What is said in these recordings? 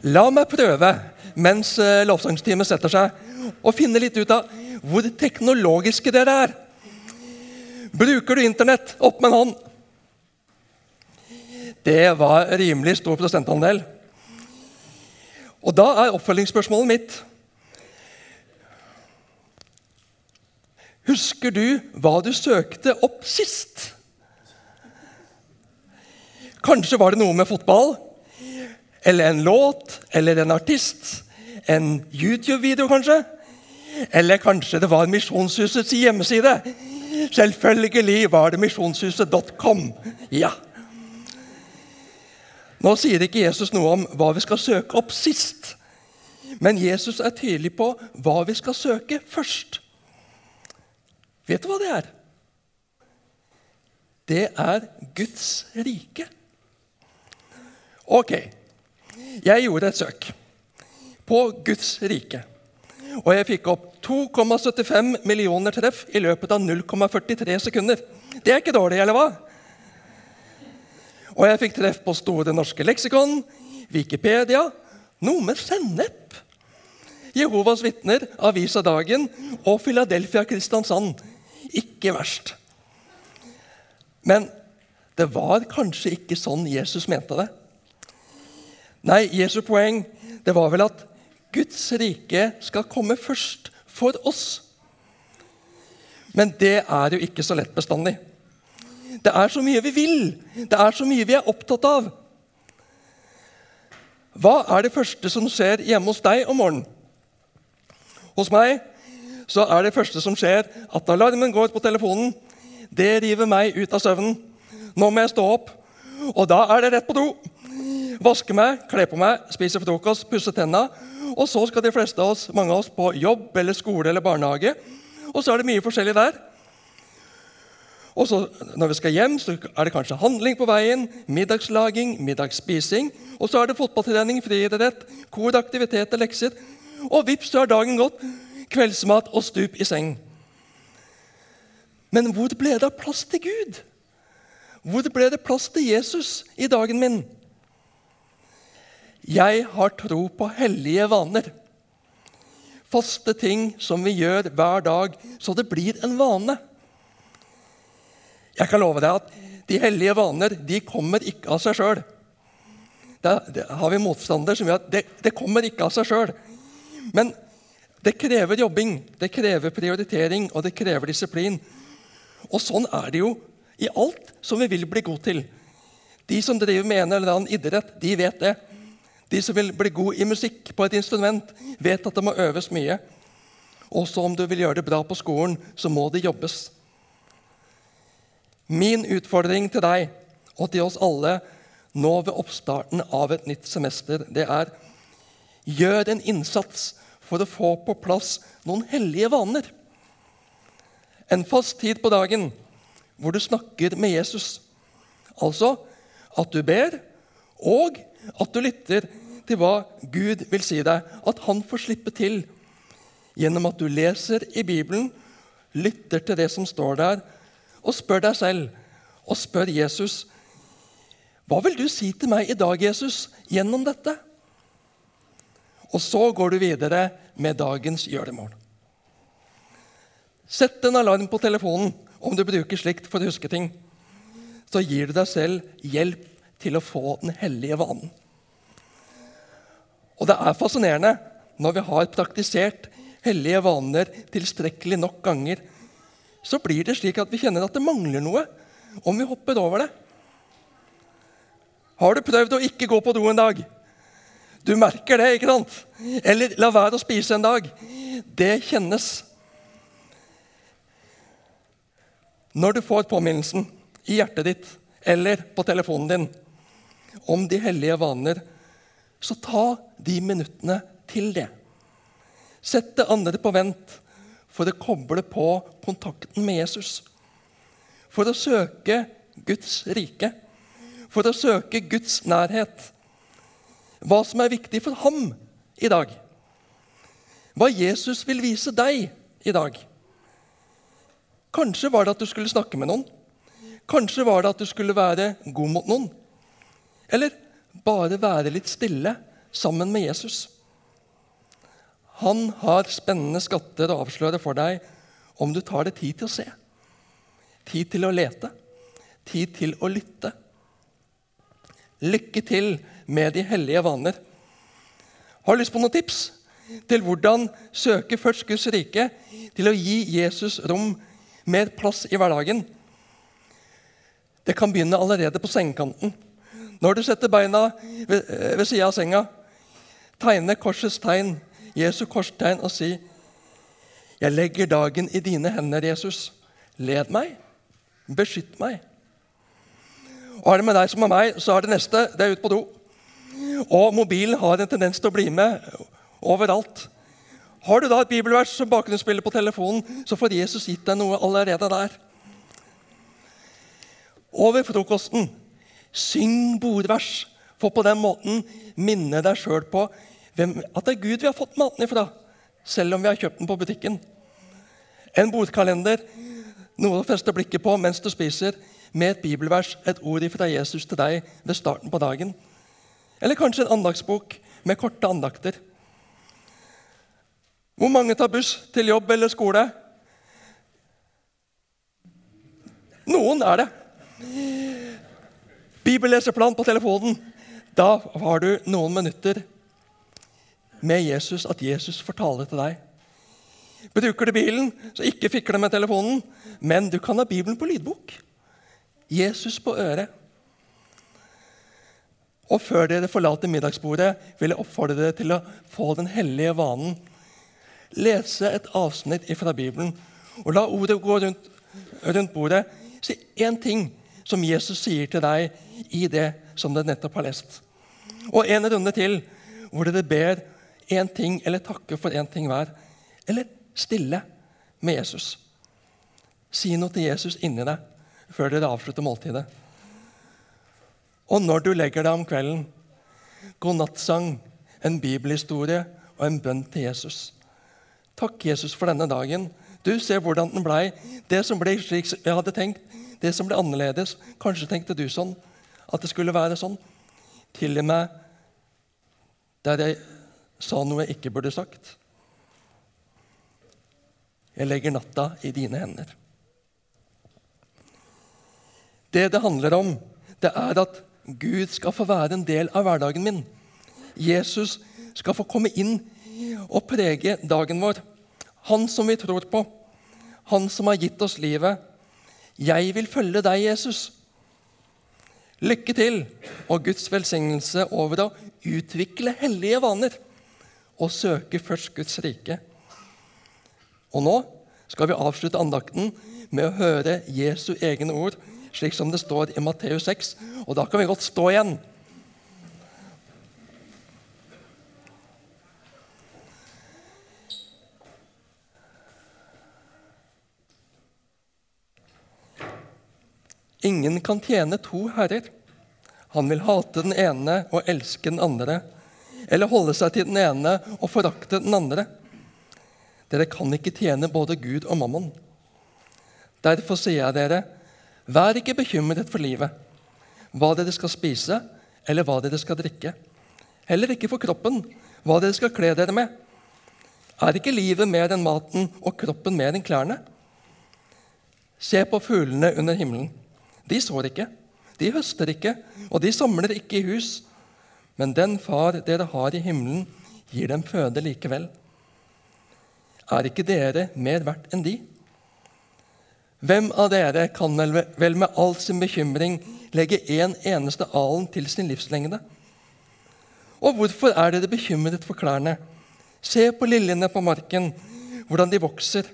La meg prøve, mens eh, lovsangsteamet setter seg, å finne litt ut av hvor teknologiske dere er. Bruker du Internett? Opp med en hånd. Det var rimelig stor prosentandel. Og da er oppfølgingsspørsmålet mitt Husker du hva du søkte opp sist? Kanskje var det noe med fotball? Eller en låt? Eller en artist? En YouTube-video, kanskje? Eller kanskje det var Misjonshusets hjemmeside? Selvfølgelig var det misjonshuset.com. Ja. Nå sier ikke Jesus noe om hva vi skal søke opp sist. Men Jesus er tydelig på hva vi skal søke først. Vet du hva det er? Det er Guds rike. Ok, jeg gjorde et søk på Guds rike. Og jeg fikk opp 2,75 millioner treff i løpet av 0,43 sekunder. Det er ikke dårlig, eller hva? Og jeg fikk treff på Store norske leksikon, Wikipedia, noe med sennep. Jehovas vitner, Avisa Dagen og Philadelphia Kristiansand. Ikke verst. Men det var kanskje ikke sånn Jesus mente det. Nei, Jesu poeng det var vel at Guds rike skal komme først for oss. Men det er jo ikke så lett bestandig. Det er så mye vi vil. Det er så mye vi er opptatt av. Hva er det første som skjer hjemme hos deg om morgenen? Hos meg så er det første som skjer, at alarmen går på telefonen. Det river meg ut av søvnen. Nå må jeg stå opp. Og da er det rett på do. Vaske meg, kle på meg, spise frokost, pusse tenna. Og så skal de fleste av oss, mange av oss på jobb eller skole eller barnehage. Og så er det mye forskjellig der. Og så Når vi skal hjem, så er det kanskje handling på veien, middagslaging, middagsspising. Og så er det fotballtrening, friidrett, kor, aktiviteter, lekser. Og vips, så er dagen gått. Kveldsmat og stup i seng. Men hvor ble det av plass til Gud? Hvor ble det plass til Jesus i dagen min? Jeg har tro på hellige vaner. Faste ting som vi gjør hver dag, så det blir en vane. Jeg kan love deg at de hellige vaner de kommer ikke av seg sjøl. Der, har vi motstander som gjør at det, det kommer ikke av seg sjøl. Men det krever jobbing, det krever prioritering og det krever disiplin. Og sånn er det jo i alt som vi vil bli god til. De som driver med en eller annen idrett, de vet det. De som vil bli god i musikk på et instrument, vet at det må øves mye. Også om du vil gjøre det bra på skolen, så må det jobbes. Min utfordring til deg og til oss alle nå ved oppstarten av et nytt semester, det er gjør en innsats for å få på plass noen hellige vaner. En fast tid på dagen hvor du snakker med Jesus. Altså at du ber, og at du lytter til hva Gud vil si deg. At han får slippe til gjennom at du leser i Bibelen, lytter til det som står der, og spør deg selv og spør Jesus Hva vil du si til meg i dag, Jesus, gjennom dette? Og så går du videre med dagens gjøremål. Sett en alarm på telefonen om du bruker slikt for å huske ting. Så gir du deg selv hjelp til å få den hellige vanen. Og det er fascinerende når vi har praktisert hellige vaner tilstrekkelig nok ganger, så blir det slik at vi kjenner at det mangler noe om vi hopper over det. Har du prøvd å ikke gå på do en dag? Du merker det, ikke sant? Eller la være å spise en dag. Det kjennes. Når du får påminnelsen i hjertet ditt eller på telefonen din om de hellige vaner, så ta de minuttene til det. Sett det andre på vent for å koble på kontakten med Jesus. For å søke Guds rike, for å søke Guds nærhet. Hva som er viktig for ham i dag. Hva Jesus vil vise deg i dag. Kanskje var det at du skulle snakke med noen. Kanskje var det at du skulle være god mot noen. Eller bare være litt stille sammen med Jesus. Han har spennende skatter å avsløre for deg om du tar deg tid til å se, tid til å lete, tid til å lytte. Lykke til med de hellige vaner. Har du lyst på noen tips til hvordan søke først Guds rike, til å gi Jesus rom, mer plass i hverdagen? Det kan begynne allerede på sengekanten. Når du setter beina ved, ved sida av senga, tegne korsets tegn, Jesu korstegn, og si Jeg legger dagen i dine hender, Jesus. Led meg. Beskytt meg. Og er det med deg som med meg, så er det neste det er ut på do. Og mobilen har en tendens til å bli med overalt. Har du da et bibelvers som bakgrunnsspiller på telefonen, så får Jesus gitt deg noe allerede der. Over frokosten syng bordvers, for på den måten minne deg sjøl på hvem, at det er Gud vi har fått maten ifra, selv om vi har kjøpt den på butikken. En bordkalender, noe å feste blikket på mens du spiser, med et bibelvers, et ord fra Jesus til deg ved starten på dagen. Eller kanskje en andagsbok med korte andakter. Hvor mange tar buss til jobb eller skole? Noen er det. Bibelleseplan på telefonen. Da har du noen minutter med Jesus, at Jesus får tale til deg. Bruker du bilen, så ikke fikle med telefonen, men du kan ha Bibelen på lydbok. Jesus på øret. Og før dere forlater middagsbordet, vil jeg oppfordre dere til å få den hellige vanen. Lese et avsnitt fra Bibelen, og la ordet gå rundt, rundt bordet. Si én ting som Jesus sier til deg i det som du nettopp har lest. Og en runde til hvor dere ber én ting eller takker for én ting hver. Eller stille med Jesus. Si noe til Jesus inni deg før dere avslutter måltidet. Og når du legger deg om kvelden, godnattsang, en bibelhistorie og en bønn til Jesus. Takk, Jesus, for denne dagen. Du ser hvordan den blei. Det som ble slik jeg hadde tenkt, det som ble annerledes. Kanskje tenkte du sånn, at det skulle være sånn. Til og med der jeg sa noe jeg ikke burde sagt. Jeg legger natta i dine hender. Det det handler om, det er at Gud skal få være en del av hverdagen min. Jesus skal få komme inn og prege dagen vår. Han som vi tror på. Han som har gitt oss livet. Jeg vil følge deg, Jesus. Lykke til og Guds velsignelse over å utvikle hellige vaner og søke først Guds rike. Og nå skal vi avslutte andakten med å høre Jesu egne ord slik som det står i Matteus 6. Og da kan vi godt stå igjen. Ingen kan tjene to herrer. Han vil hate den ene og elske den andre, eller holde seg til den ene og forakte den andre. Dere kan ikke tjene både Gud og mammon. Derfor sier jeg dere, Vær ikke bekymret for livet, hva dere skal spise, eller hva dere skal drikke. Heller ikke for kroppen, hva dere skal kle dere med. Er ikke livet mer enn maten og kroppen mer enn klærne? Se på fuglene under himmelen. De sår ikke, de høster ikke, og de samler ikke i hus. Men den far dere har i himmelen, gir dem føde likevel. Er ikke dere mer verdt enn de? Hvem av dere kan vel med all sin bekymring legge en eneste alen til sin livslengde? Og hvorfor er dere bekymret for klærne? Se på liljene på marken, hvordan de vokser.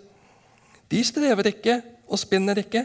De strever ikke og spinner ikke.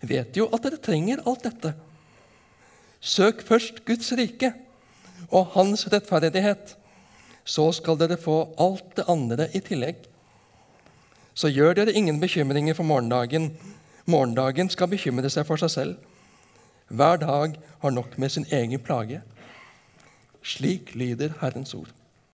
vet jo at dere trenger alt dette. Søk først Guds rike og Hans rettferdighet. så skal dere få alt det andre i tillegg. Så gjør dere ingen bekymringer for morgendagen. Morgendagen skal bekymre seg for seg selv. Hver dag har nok med sin egen plage. Slik lyder Herrens ord.